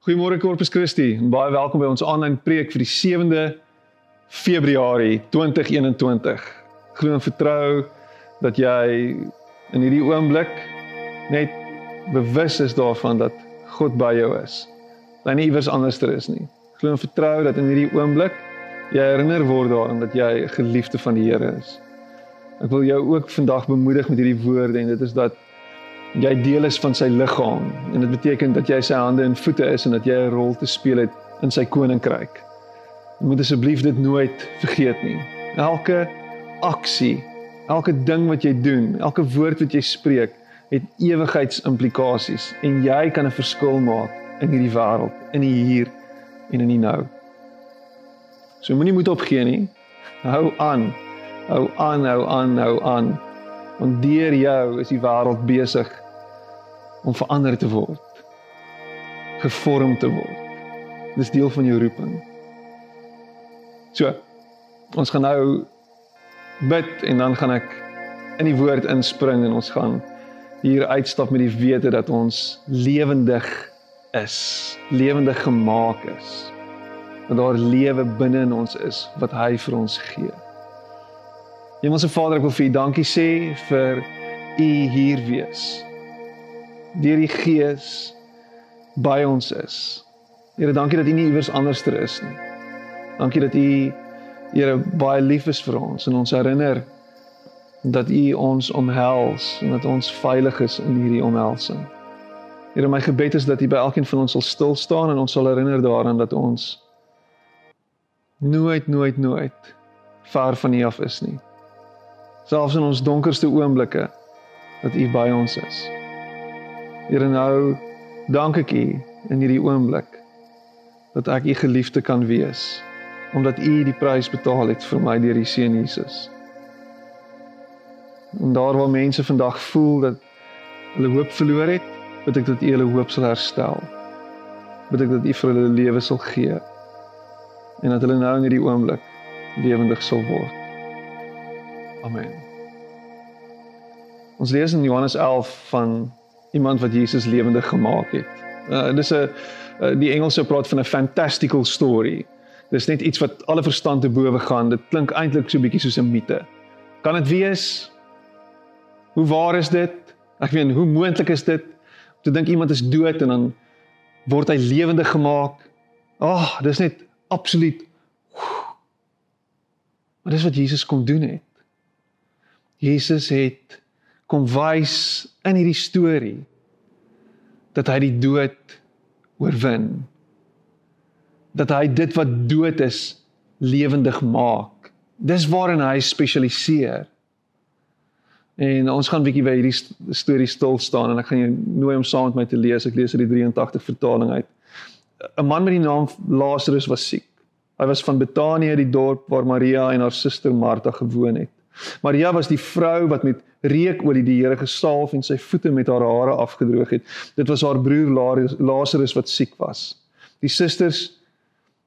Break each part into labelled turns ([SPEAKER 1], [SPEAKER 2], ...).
[SPEAKER 1] Goeiemôre Corpus Christi. Baie welkom by ons aanlyn preek vir die 7de Februarie 2021. Glo en vertrou dat jy in hierdie oomblik net bewus is daarvan dat God by jou is. Dat nie iewers anderster is nie. Glo en vertrou dat in hierdie oomblik jy herinner word daaraan dat jy 'n geliefde van die Here is. Ek wil jou ook vandag bemoedig met hierdie woorde en dit is dat jy deel is van sy liggaam en dit beteken dat jy sy hande en voete is en dat jy 'n rol te speel het in sy koninkryk. Jy moet asseblief dit nooit vergeet nie. Elke aksie, elke ding wat jy doen, elke woord wat jy spreek, het ewigheidsimplikasies en jy kan 'n verskil maak in hierdie wêreld, in die hier en in die nou. So moenie moed opgee nie. Hou aan. Hou aan, hou aan, hou aan. Want deur jou is die wêreld besig om verander te word. Gevorm te word. Dis deel van jou roeping. So. Ons gaan nou bid en dan gaan ek in die woord inspring en ons gaan hier uitstap met die wete dat ons lewendig is, lewendig gemaak is. Dat daar lewe binne in ons is wat hy vir ons gee. Hemelse Vader, ek wil vir U dankie sê vir U hier wees deur die Gees by ons is. Here, dankie dat U nie iewers anderster is nie. Dankie dat U Here baie lief is vir ons en ons herinner dat U ons omhels en dat ons veilig is in hierdie omhelsing. Here, my gebed is dat U by elkeen van ons sal stil staan en ons sal herinner daaraan dat ons nooit nooit nooit ver van U af is nie. Selfs in ons donkerste oomblikke dat U by ons is. Here nou dank ek U in hierdie oomblik dat ek U geliefde kan wees omdat U die prys betaal het vir my deur die seun Jesus. En daar waar mense vandag voel dat hulle hoop verloor het, bid ek dat U hulle hoop sal herstel. Bid ek dat U vir hulle lewe sal gee en dat hulle nou in hierdie oomblik lewendig sal word. Amen. Ons lees in Johannes 11 van iemand wat Jesus lewendig gemaak het. Uh dis 'n uh, die Engelse praat van 'n fantastical story. Dis net iets wat alle verstand te bowe gaan. Dit klink eintlik so bietjie soos 'n mite. Kan dit wees? Hoe waar is dit? Ek weet hoe moontlik is dit? Te dink iemand is dood en dan word hy lewendig gemaak. Ag, oh, dis net absoluut Maar dis wat Jesus kom doen het. Jesus het kom wys in hierdie storie dat hy die dood oorwin. Dat hy dit wat dood is lewendig maak. Dis waarin hy spesialiseer. En ons gaan 'n bietjie by hierdie storie stil staan en ek gaan jou nooi om saam met my te lees. Ek lees uit die 83 vertaling uit. 'n Man met die naam Lazarus was siek. Hy was van Betanië, die dorp waar Maria en haar suster Martha gewoon het. Maria was die vrou wat met reukolie die Here gesalf en sy voete met haar hare afgedroog het. Dit was haar broer Lazarus wat siek was. Die susters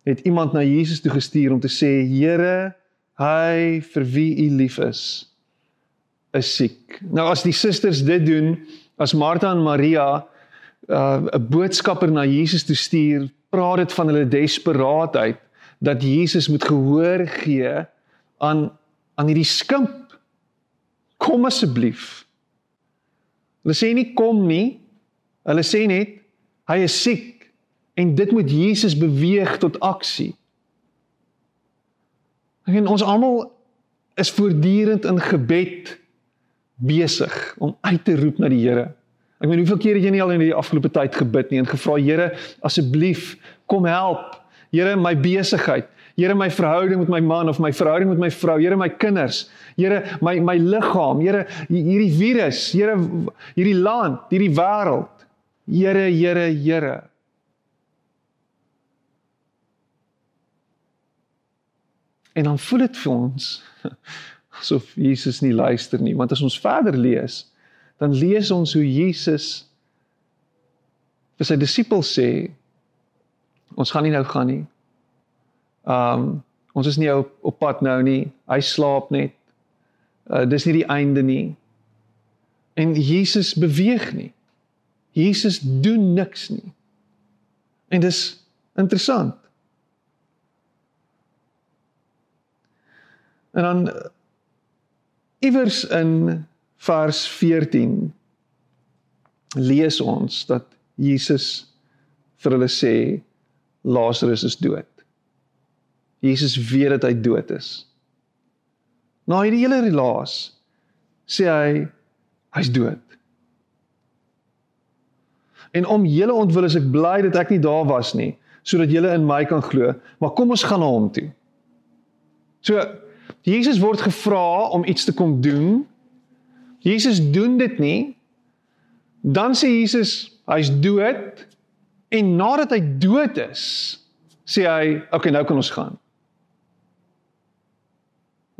[SPEAKER 1] het iemand na Jesus toe gestuur om te sê: "Here, hy vir wie u lief is, is siek." Nou as die susters dit doen, as Martha en Maria uh, 'n uh, boodskapper na Jesus toe stuur, praat dit van hulle desperaatheid dat Jesus moet gehoor gee aan aan hierdie skimp kom asseblief. Hulle sê nie kom nie. Hulle sê net hy is siek en dit moet Jesus beweeg tot aksie. En ons almal is voortdurend in gebed besig om uit te roep na die Here. Ek weet hoeveel keer het jy nie al in die afgelope tyd gebid nie en gevra Here asseblief kom help. Here my besigheid. Here my verhouding met my man of my verhouding met my vrou, Here my kinders, Here my my liggaam, Here hierdie virus, Here hierdie land, hierdie wêreld. Here, Here, Here. En dan voel dit vir ons asof Jesus nie luister nie, want as ons verder lees, dan lees ons hoe Jesus vir sy disippels sê ons gaan nie nou gaan nie. Um ons is nie op, op pad nou nie. Hy slaap net. Uh dis nie die einde nie. En Jesus beweeg nie. Jesus doen niks nie. En dis interessant. En dan iewers in vers 14 lees ons dat Jesus vir hulle sê Lazarus is dood. Jesus weet dat hy dood is. Na hierdie hele relaas sê hy hy's dood. En om julle ontwil is ek bly dat ek nie daar was nie, sodat julle in my kan glo, maar kom ons gaan na hom toe. So Jesus word gevra om iets te kom doen. Jesus doen dit nie. Dan sê Jesus hy's dood en nadat hy dood is, sê hy, "Oké, okay, nou kan ons gaan."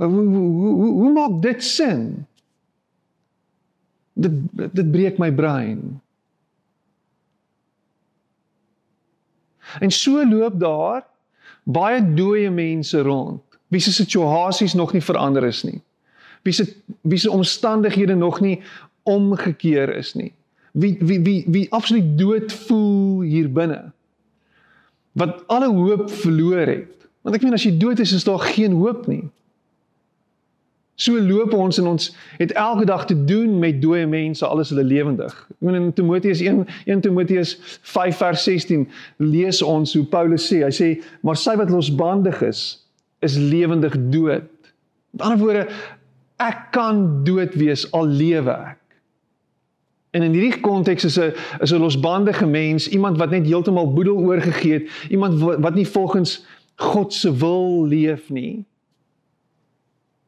[SPEAKER 1] Hoe hoe hoe, hoe maak dit sin? Dit dit breek my brein. En so loop daar baie dooie mense rond. Wie se situasies nog nie verander is nie. Wie se wie se omstandighede nog nie omgekeer is nie. Wie wie wie wie absoluut dood voel hier binne. Wat alle hoop verloor het. Want ek meen as jy dood is, is daar geen hoop nie. So loop ons en ons het elke dag te doen met dooie mense alles hulle lewendig. Ek meen in Timoteus 1 1 Timoteus 5 vers 16 lees ons hoe Paulus sê, hy sê maar sy wat losbandig is is lewendig dood. Met ander woorde ek kan dood wees al lewe ek. En in hierdie konteks is 'n is 'n losbandige mens iemand wat net heeltemal boedel oorgegee het, iemand wat nie volgens God se wil leef nie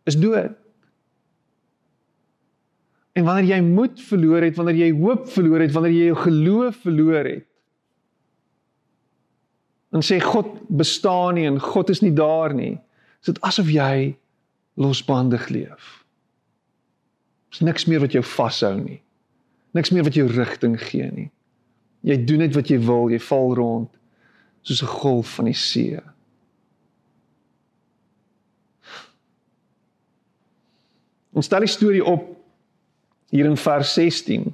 [SPEAKER 1] is dood. En wanneer jy moed verloor het, wanneer jy hoop verloor het, wanneer jy jou geloof verloor het, dan sê God bestaan nie en God is nie daar nie. Is dit asof jy losbandig leef? Is niks meer wat jou vashou nie. Niks meer wat jou rigting gee nie. Jy doen net wat jy wil, jy val rond soos 'n golf van die see. Ons stel die storie op hier in vers 16.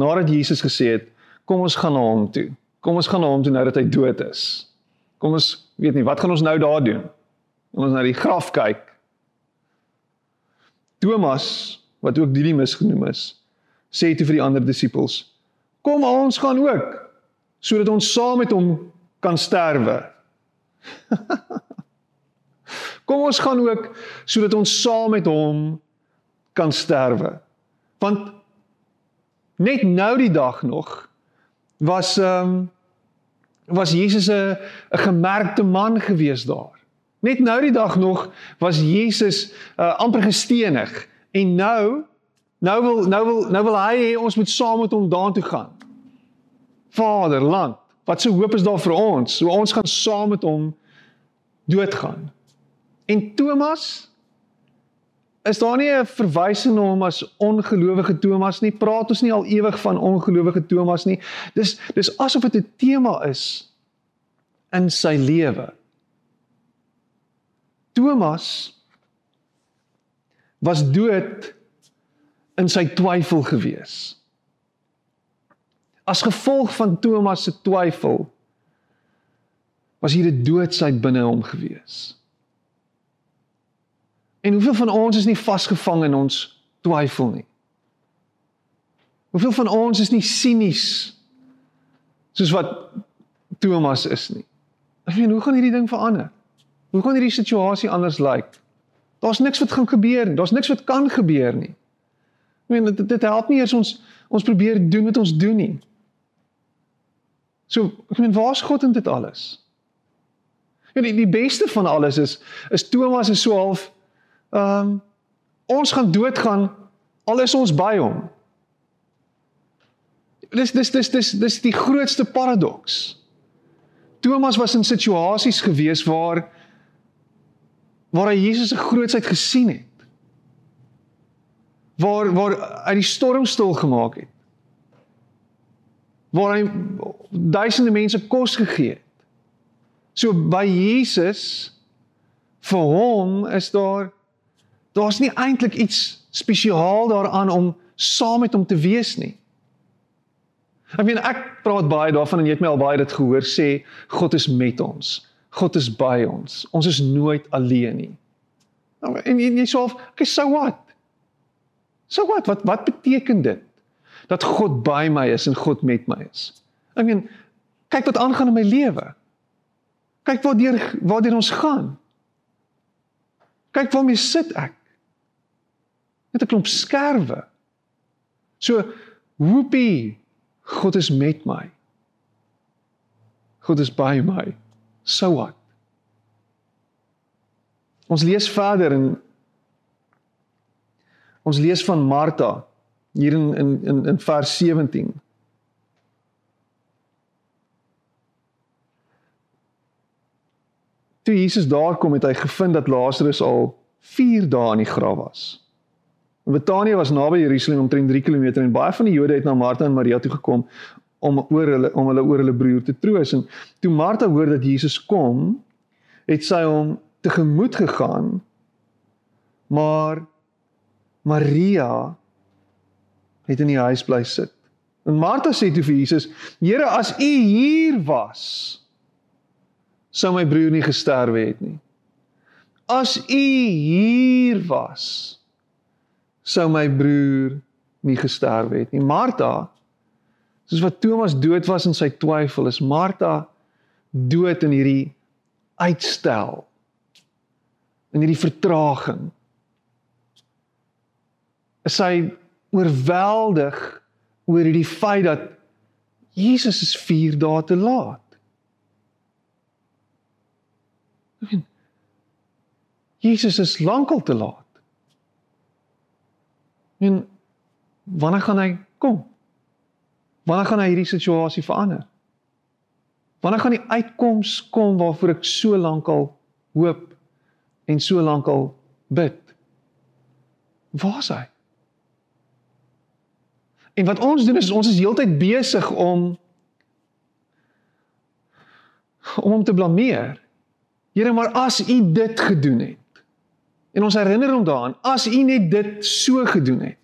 [SPEAKER 1] Nadat Jesus gesê het, kom ons gaan na hom toe. Kom ons gaan na hom toe nou dat hy dood is. Kom ons weet nie wat gaan ons nou daar doen. Kom ons na die graf kyk. Thomas, wat ook Didymus genoem is, sê toe vir die ander disippels: "Kom ons gaan ook sodat ons saam met hom kan sterwe." Kom ons gaan ook sodat ons saam met hom kan sterwe. Want net nou die dag nog was ehm um, was Jesus 'n 'n gemerkte man gewees daar. Net nou die dag nog was Jesus uh, amper gestenig en nou nou wil nou wil nou wil hy hê ons moet saam met hom daartoe gaan. Vaderland, wat se hoop is daar vir ons? So ons gaan saam met hom doodgaan. En Thomas is daar nie 'n verwysing na hom as ongelowige Thomas nie? Praat ons nie al ewig van ongelowige Thomas nie? Dis dis asof dit 'n tema is in sy lewe. Thomas was dood in sy twyfel gewees. As gevolg van Thomas se twyfel was hier 'n doodsheid binne hom gewees. En hoeveel van ons is nie vasgevang in ons twyfel nie? Hoeveel van ons is nie sinies soos wat Thomas is nie? Ek meen, hoe gaan hierdie ding verander? Hoe gaan hierdie situasie anders lyk? Daar's niks wat gaan gebeur nie. Daar's niks wat kan gebeur nie. Ek meen, dit dit help nie eers ons ons probeer doen wat ons doen nie. So, ek meen, waar's God in dit alles? Ja, die, die beste van alles is is Thomas is so half Ehm um, ons gaan doodgaan al is ons by hom. Dis dis dis dis dis die grootste paradoks. Thomas was in situasies gewees waar waar hy Jesus se grootsheid gesien het. Waar waar hy die storm stil gemaak het. Waar hy duisende mense kos gegee het. So by Jesus vir hom is daar Daar's nie eintlik iets spesiaal daaraan om saam met hom te wees nie. Ek meen ek praat baie daarvan en jy het my al baie dit gehoor sê God is met ons. God is by ons. Ons is nooit alleen nie. Nou en jy, jy sê, "Okay, so what?" So what? Wat wat beteken dit? Dat God by my is en God met my is. Ek meen, kyk wat aangaan in my lewe. Kyk waar deur waar deur ons gaan. Kyk waar my sit ek. Net 'n klomp skerwe. So, whoopie, God is met my. God is by my. So what? Ons lees verder in Ons lees van Martha hier in in in, in vers 17. Toe Jesus daar kom het hy gevind dat Lazarus al 4 dae in die graf was. Betanië was naby Jerusalem omtrent 3 km en baie van die Jode het na Martha en Maria toe gekom om oor hulle om hulle oor hulle broer te troos en toe Martha hoor dat Jesus kom, het sy hom tegemoet gegaan. Maar Maria het in die huis bly sit. En Martha sê toe vir Jesus: "Here, as U hier was, sou my broer nie gesterwe het nie. As U hier was, sou my broer nie gesterwe het nie. Martha soos wat Thomas dood was in sy twyfel is Martha dood in hierdie uitstel in hierdie vertraging is sy oorweldig oor hierdie feit dat Jesus is 4 dae te laat. Jesus is lankal te laat. En wanneer gaan hy kom? Wanneer gaan hy hierdie situasie verander? Wanneer gaan die uitkoms kom waarvoor ek so lankal hoop en so lankal bid? Waar is hy? En wat ons doen is ons is heeltyd besig om om hom te blameer. Here, maar as u dit gedoen het. En ons herinner hom daaraan, as u net dit so gedoen het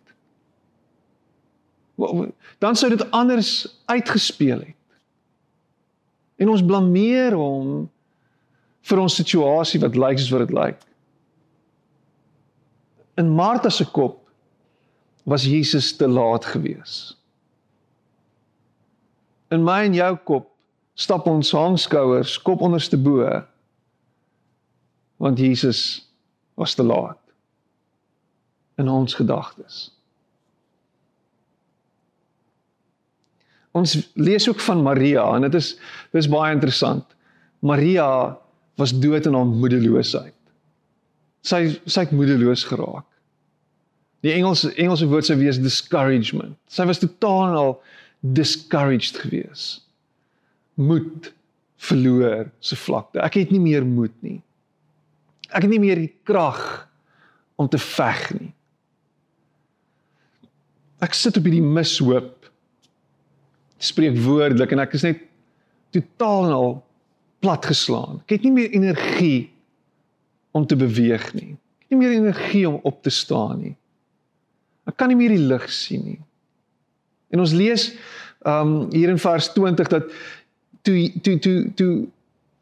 [SPEAKER 1] dan sou dit anders uitgespeel het. En ons blameer hom vir ons situasie wat lyk soos wat dit lyk. In Martha se kop was Jesus te laat gewees. In my en jou kop stap ons hangskouers kop onderste bo want Jesus was te laat in ons gedagtes. Ons lees ook van Maria en dit is dis baie interessant. Maria was dood in haar moedeloosheid. Sy sy het moedeloos geraak. Die Engelse Engelse woord sou wees discouragement. Sy was totaal en al discouraged gewees. Moed verloor se vlakte. Ek het nie meer moed nie. Ek het nie meer die krag om te veg nie. Ek sit op hierdie mishoop spreek woordelik en ek is net totaal en al plat geslaan. Ek het nie meer energie om te beweeg nie. Ek het nie meer energie om op te staan nie. Ek kan nie meer die lig sien nie. En ons lees um hier in vers 20 dat toe toe toe toe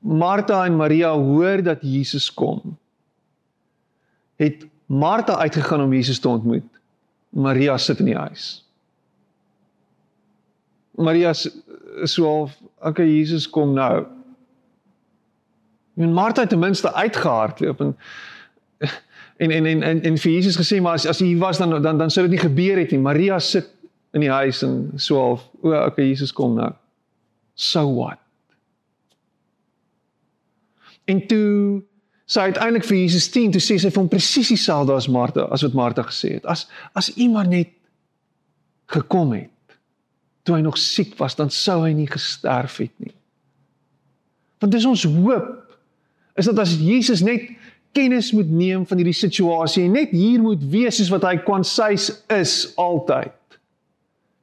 [SPEAKER 1] Martha en Maria hoor dat Jesus kom, het Martha uitgegaan om Jesus te ontmoet. Maria sit in die huis. Maria so half, okay, Jesus kom nou. En Martha het ten minste uitgehardloop en en en en, en vir Jesus gesê maar as as hy was dan dan dan sou dit nie gebeur het nie. Maria sit in die huis en so half, o, okay, Jesus kom nou. So what? En toe sy uiteindelik vir Jesus sien, toe sê sy hom presies dieselfde as Martha, as wat Martha gesê het. As as iemand net gekom het toe hy nog siek was, dan sou hy nie gesterf het nie. Want dis ons hoop is dat as Jesus net kennis moet neem van hierdie situasie en net hier moet wees soos wat hy kwansuis is altyd.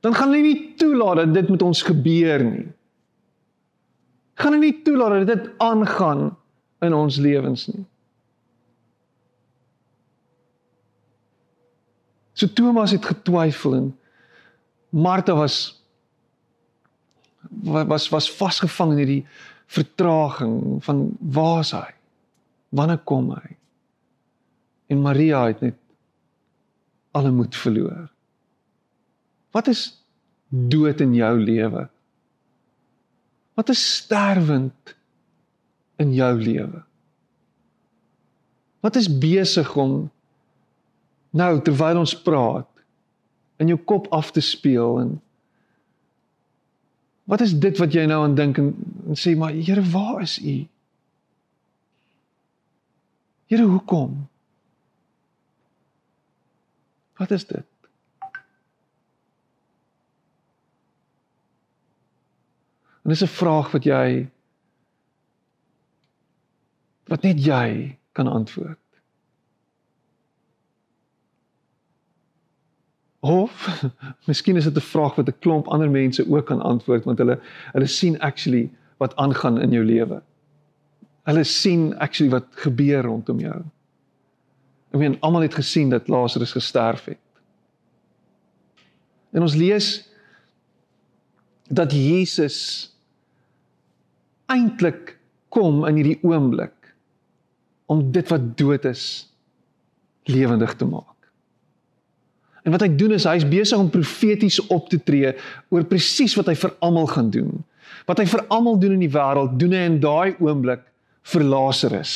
[SPEAKER 1] Dan gaan hy nie toelaat dat dit met ons gebeur nie. Gaan hy nie toelaat dat dit aangaan in ons lewens nie. So Thomas het getwyfel en Martha was was was vasgevang in hierdie vertraging van waar is hy? Wanneer kom hy? En Maria het net alle moed verloor. Wat is dood in jou lewe? Wat is sterwend in jou lewe? Wat is besig om nou terwyl ons praat in jou kop af te speel en wat is dit wat jy nou aan dink en, en sê maar Here waar is u? Here hoekom? Wat is dit? En dis 'n vraag wat jy wat net jy kan antwoord. Of miskien is dit 'n vraag wat 'n klomp ander mense ook kan antwoord want hulle hulle sien actually wat aangaan in jou lewe. Hulle sien actually wat gebeur rondom jou. Ek meen almal het gesien dat Lazarus gesterf het. En ons lees dat Jesus eintlik kom in hierdie oomblik om dit wat dood is lewendig te maak. En wat hy doen is hy's besig om profeties op te tree oor presies wat hy vir almal gaan doen. Wat hy vir almal doen in die wêreld, doen hy in daai oomblik vir Lazarus.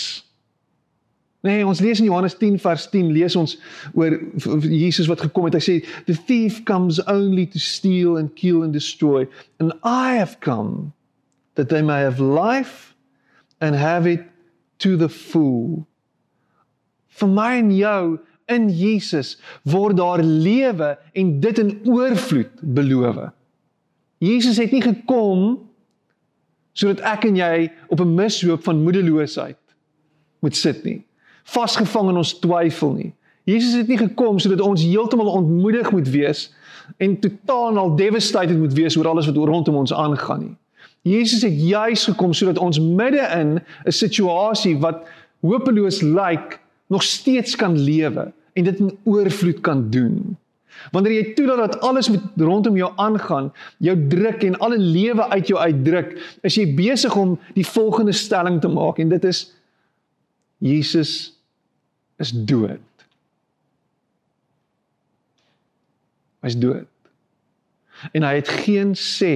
[SPEAKER 1] Nee, ons lees in Johannes 10 vers 10 lees ons oor Jesus wat gekom het. Hy sê the thief comes only to steal and kill and destroy and I have come that they may have life and have it to the full. Vir my en jou in Jesus word daar lewe en dit in oorvloed beloof. Jesus het nie gekom sodat ek en jy op 'n mishoop van moedeloosheid moet sit nie vasgevang in ons twyfel nie. Jesus het nie gekom sodat ons heeltemal ontmoedig moet wees en totaal al devastated moet wees oor alles wat rondom ons aangaan nie. Jesus het juis gekom sodat ons midde in 'n situasie wat hopeloos lyk nog steeds kan lewe en dit in oorvloed kan doen. Wanneer jy toelaat dat alles met rondom jou aangaan, jou druk en alle lewe uit jou uitdruk, is jy besig om die volgende stelling te maak en dit is Jesus is dood. Hy's dood. En hy het geen sê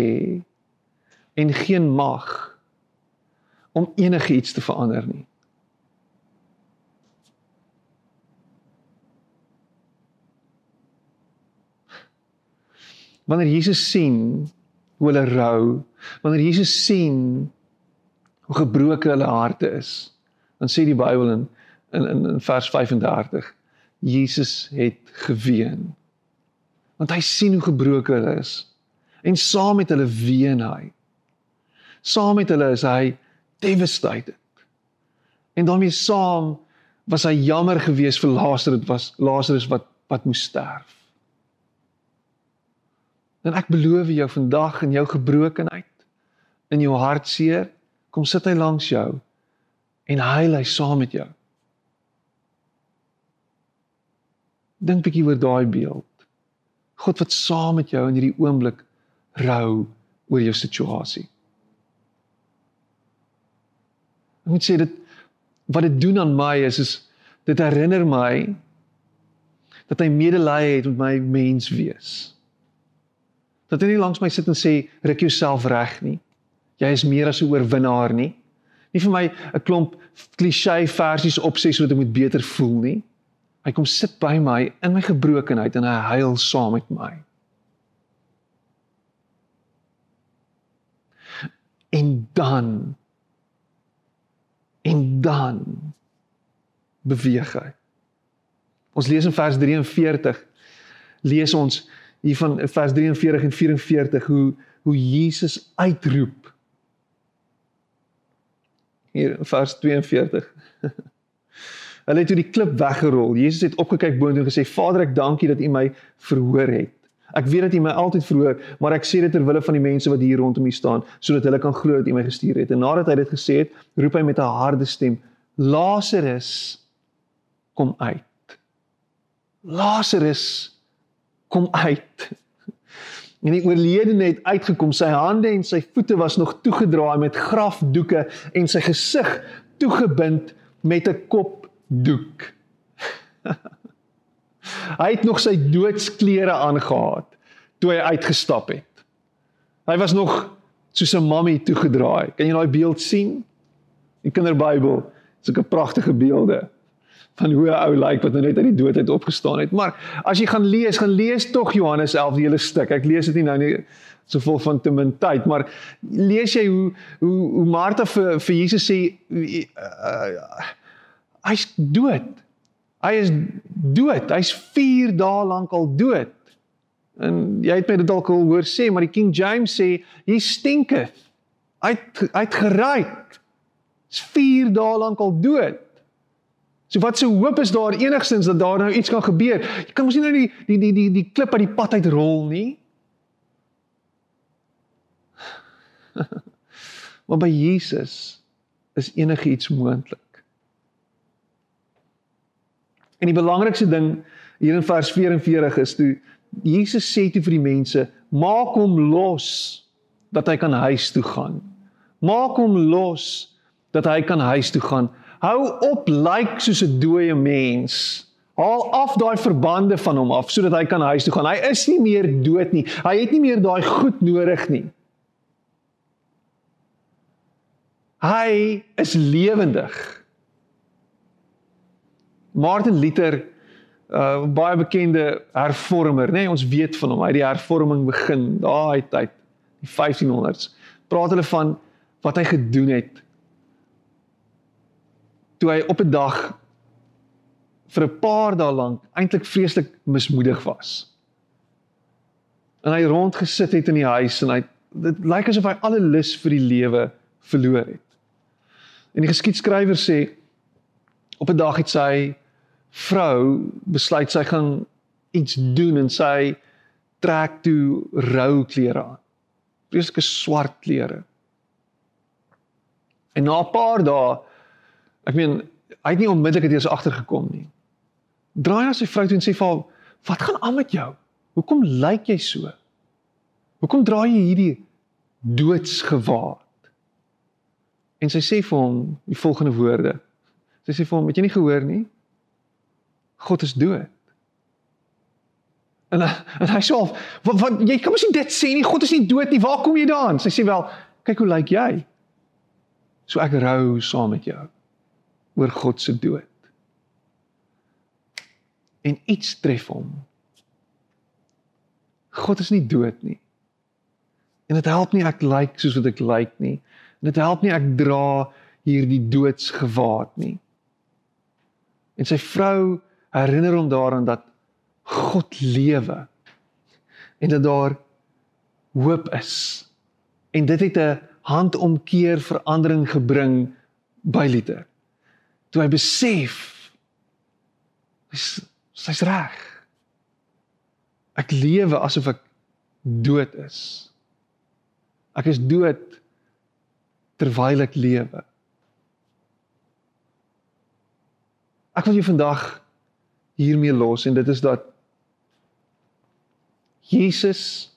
[SPEAKER 1] en geen mag om enigiets te verander nie. Wanneer Jesus sien hoe hulle rou, wanneer Jesus sien hoe gebroken hulle harte is, dan sê die Bybel in in in, in vers 35 Jesus het geween. Want hy sien hoe gebroken hulle is en saam met hulle ween hy. Saam met hulle is hy devastated. En daarmee saam was hy jammer geweest vir Lazarus, dit was Lazarus wat wat moes sterf. En ek beloof jou vandag in jou gebrokenheid, in jou hartseer, kom sit hy langs jou en huil hy saam met jou. Dink bietjie oor daai beeld. God wat saam met jou in hierdie oomblik rou oor jou situasie. Ek moet sê dit wat dit doen aan my is is dit herinner my dat hy medelee het met my mens wees. Dat hy nie langs my sit en sê ruk jouself reg nie. Jy is meer as 'n oorwinnaar nie. Nie vir my 'n klomp klisjé versies opsê sodat ek moet beter voel nie. Hy kom sit by my in my gebrokenheid en hy huil saam met my. En dan en dan beweeg hy. Ons lees in vers 43 lees ons hier van vers 43 en 44 hoe hoe Jesus uitroep. Hier vers 42. Hulle het toe die klip weggerol. Jesus het opgekyk boontoe en gesê: "Vader, ek dank U dat U my verhoor het. Ek weet dat U my altyd verhoor, maar ek sê dit ter wille van die mense wat hier rondom U staan, sodat hulle kan glo dat U my gestuur het." En nadat hy dit gesê het, roep hy met 'n harde stem: "Lazarus, kom uit." Lazarus, kom uit. En die oorledene het uitgekom, sy hande en sy voete was nog toegedraai met grafdoeke en sy gesig toegebind met 'n kopdoek. hy het nog sy doodsklere aangetree toe hy uitgestap het. Hy was nog soos 'n mammie toegedraai. Kan jy daai beeld sien? Die Kinderbybel, sulke pragtige beelde van hoe 'n ou lyk wat nou net uit die dood uit opgestaan het. Maar as jy gaan lees, gaan lees tog Johannes 11 die hele stuk. Ek lees dit nie nou nie so vol van te min tyd, maar lees jy hoe hoe hoe Martha vir vir Jesus sê uh, hy's dood. Hy is dood. Hy's 4 dae lank al dood. En jy het my dit dalk al hoor sê, maar die King James sê hy stinketh. Hy het hy het geruik. Hy's 4 dae lank al dood. So wat se hoop is daar enigstens dat daar nou iets kan gebeur? Jy kan mos nie nou die die die die die klip uit die pad uit rol nie. maar by Jesus is enigiets moontlik. En die belangrikste ding hier in vers 44 is toe Jesus sê toe vir die mense: "Maak hom los dat hy kan huis toe gaan. Maak hom los dat hy kan huis toe gaan." Hou op lyk like soos 'n dooie mens. Haal af daai verbande van hom af sodat hy kan huis toe gaan. Hy is nie meer dood nie. Hy het nie meer daai goed nodig nie. Hy is lewendig. Martin Luther, uh, baie bekende hervormer, nê, nee, ons weet van hom. Hy het die hervorming begin daai tyd, die 1500s. Praat hulle van wat hy gedoen het toe hy op 'n dag vir 'n paar dae lank eintlik vreeslik mismoedig was. En hy rondgesit het in die huis en hy dit lyk asof hy alle lus vir die lewe verloor het. En die geskiedskrywer sê op 'n dag het sy vrou besluit sy gaan iets doen en sy trek toe rou klere aan. Vreeslike swart klere. En na 'n paar dae Ek meen, hy het nie onmiddellik dit eers agtergekom nie. Draai na sy vrou toe en sê vir haar, "Wat gaan aan met jou? Hoekom lyk jy so? Hoekom dra jy hierdie doodsgewaad?" En sy sê vir hom die volgende woorde. Sy sê vir hom, "Het jy nie gehoor nie? God is dood." En en hy sê, "Wat wat jy kan mos nie dit sê nie. God is nie dood nie. Waar kom jy daaraan?" Sy sê wel, "Kyk hoe lyk jy." So ek rou saam met jou oor God se dood. En iets tref hom. God is nie dood nie. En dit help nie ek lyk like soos wat ek lyk like nie. En dit help nie ek dra hierdie doodsgewaad nie. En sy vrou herinner hom daaraan dat God lewe en dat daar hoop is. En dit het 'n handomkeer verandering gebring by Luther toe hy besef hy's hy's reg. Ek lewe asof ek dood is. Ek is dood terwyl ek lewe. Ek wil jou vandag hiermee los en dit is dat Jesus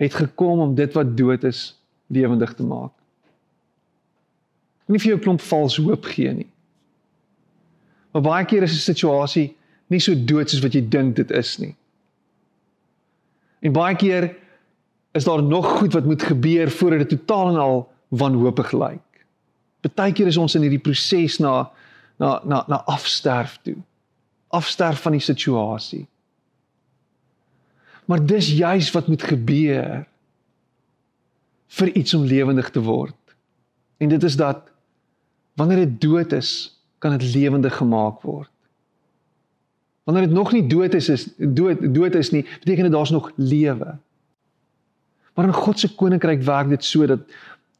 [SPEAKER 1] het gekom om dit wat dood is lewendig te maak. Nie vir jou 'n klomp vals hoop gee nie. Maar baie keer is 'n situasie nie so dood soos wat jy dink dit is nie. En baie keer is daar nog goed wat moet gebeur voordat dit totaal en al wanhoopig lyk. Partykeer is ons in hierdie proses na na na na afsterf toe. Afsterf van die situasie. Maar dis juis wat moet gebeur vir iets om lewendig te word. En dit is dat wanneer dit dood is, kan dit lewendig gemaak word. Wanneer dit nog nie dood is is dood dood is nie, beteken dit daar's nog lewe. Maar in God se koninkryk werk dit so dat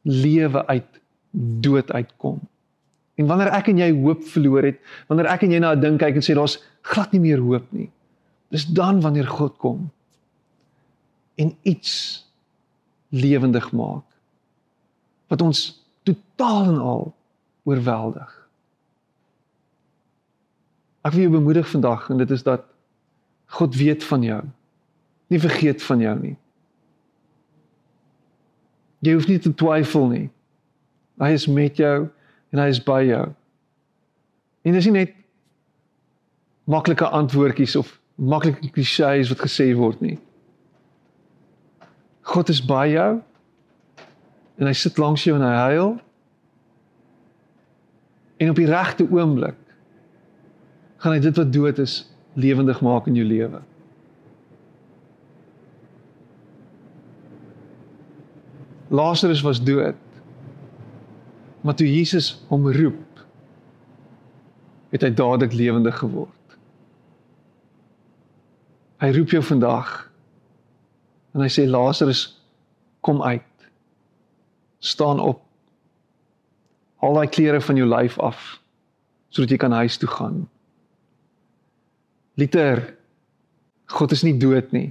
[SPEAKER 1] lewe uit dood uitkom. En wanneer ek en jy hoop verloor het, wanneer ek en jy na 'n ding kyk en sê daar's glad nie meer hoop nie. Dis dan wanneer God kom en iets lewendig maak wat ons totaal en al oorweldig. Ek wil jou bemoedig vandag en dit is dat God weet van jou. Nie vergeet van jou nie. Jy hoef nie te twyfel nie. Hy is met jou en hy is by jou. En dis nie net maklike antwoordjies of maklike klisjées wat gesê word nie. God is by jou en hy sit langs jou en hy huil. En op die regte oomblik gaan hy dit wat dood is lewendig maak in jou lewe. Lazarus was dood. Maar toe Jesus hom roep, het hy dadelik lewendig geword. Hy roep jou vandag. En hy sê Lazarus, kom uit. Staan op. Haal daai klere van jou lyf af sodat jy kan huis toe gaan. Liter God is nie dood nie.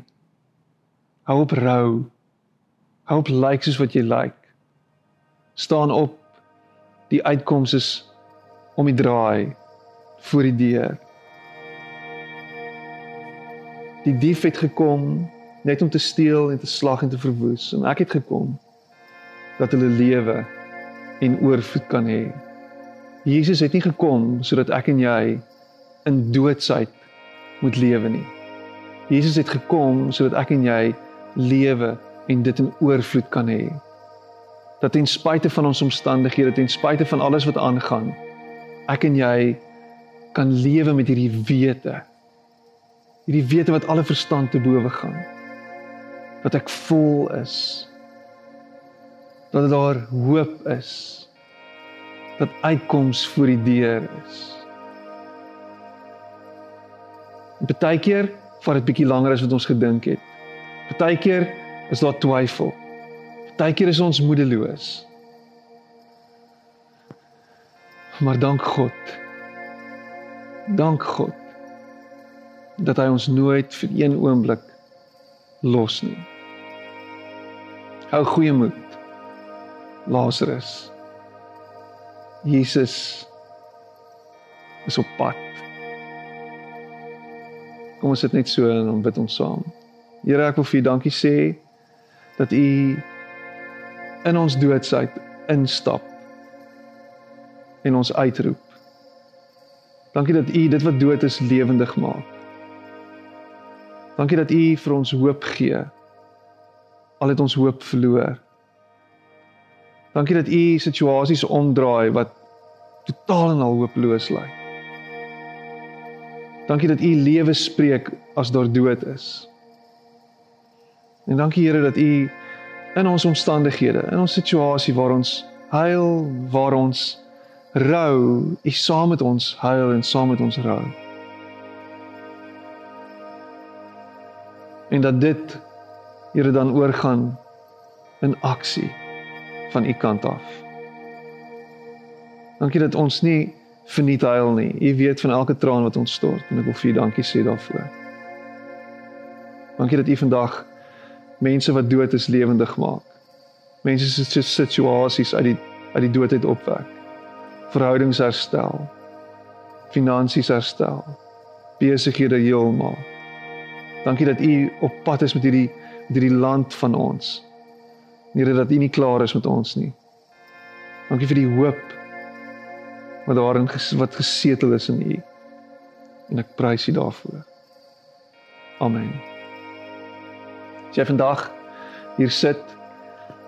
[SPEAKER 1] Hou op rou. Hou op lyk like soos wat jy lyk. Like. Staan op. Die uitkoms is om die draai voor die deur. Die dief het gekom net om te steel en te slag en te verwoes en ek het gekom dat hulle lewe en oorvloed kan hê. Jesus het nie gekom sodat ek en jy in doodsheid moet lewe nie. Jesus het gekom sodat ek en jy lewe en dit in oorvloed kan hê. Dat ten spyte van ons omstandighede, ten spyte van alles wat aangaan, ek en jy kan lewe met hierdie wete. Hierdie wete wat alle verstand te bowe gaan. Dat ek vol is. Dat daar hoop is. Dat uitkoms voor die deur is. Partykeer vat dit bietjie langer as wat ons gedink het. Partykeer is daar twyfel. Partykeer is ons moedeloos. Maar dank God. Dank God dat hy ons nooit vir een oomblik los nie. Hou goeie moed. Lazarus. Jesus is op pad. Kom ons sit net so en dan bid ons saam. Here, ek wil vir U dankie sê dat U in ons doodsheid instap en ons uitroep. Dankie dat U dit wat dood is lewendig maak. Dankie dat U vir ons hoop gee. Al het ons hoop verloor. Dankie dat U situasies omdraai wat totaal en al hopeloos lyk. Dankie dat U lewe spreek as daar dood is. En dankie Here dat U in ons omstandighede, in ons situasie waar ons huil, waar ons rou, U saam met ons huil en saam met ons rou. En dat dit Here dan oorgaan in aksie van U kant af. Dankie dat ons nie verniet huil nie. U weet van elke traan wat ons stort en ek wil vir u dankie sê daarvoor. Dankie dat u vandag mense wat dood is lewendig maak. Mense se situasies uit die uit die doodheid opwek. Verhoudings herstel. Finansies herstel. Besighede heel maak. Dankie dat u op pad is met hierdie met hierdie land van ons. Nie dat u nie klaar is met ons nie. Dankie vir die hoop wat daarin ges, wat gesetel is in U. En ek prys U daarvoor. Amen. As jy vandag hier sit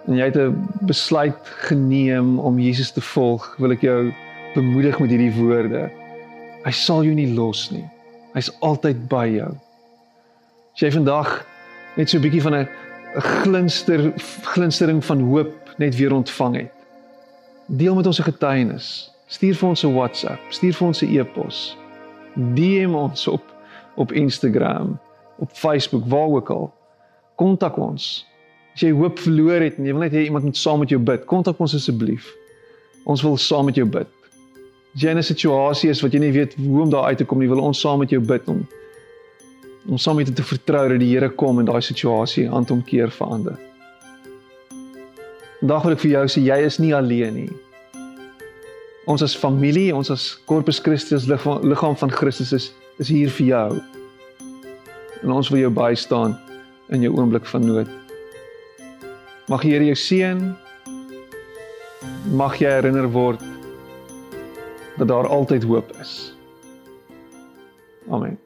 [SPEAKER 1] en jy het 'n besluit geneem om Jesus te volg, wil ek jou bemoedig met hierdie woorde. Hy sal jou nie los nie. Hy's altyd by jou. As jy vandag net so 'n bietjie van 'n glinster glinstering van hoop net weer ontvang het. Deel met ons 'n getuienis. Stuur vir ons 'n WhatsApp, stuur vir ons 'n e-pos. DM ons op op Instagram, op Facebook, waar ook al. Kontak ons. As jy hoop verloor het en jy wil net hê iemand moet saam met jou bid, kontak ons asseblief. Ons wil saam met jou bid. As jy in 'n situasie is wat jy nie weet hoe om daar uit te kom nie, wil ons saam met jou bid om om saam met jou te vertrou dat die Here kom en daai situasie handomkeer verander. Vandag wil ek vir jou sê jy is nie alleen nie ons as familie, ons as Corpus Christi as liggaam van Christus is is hier vir jou. En ons wil jou bystaan in jou oomblik van nood. Mag die Here jou seën. Mag jy herinner word dat daar altyd hoop is. Amen.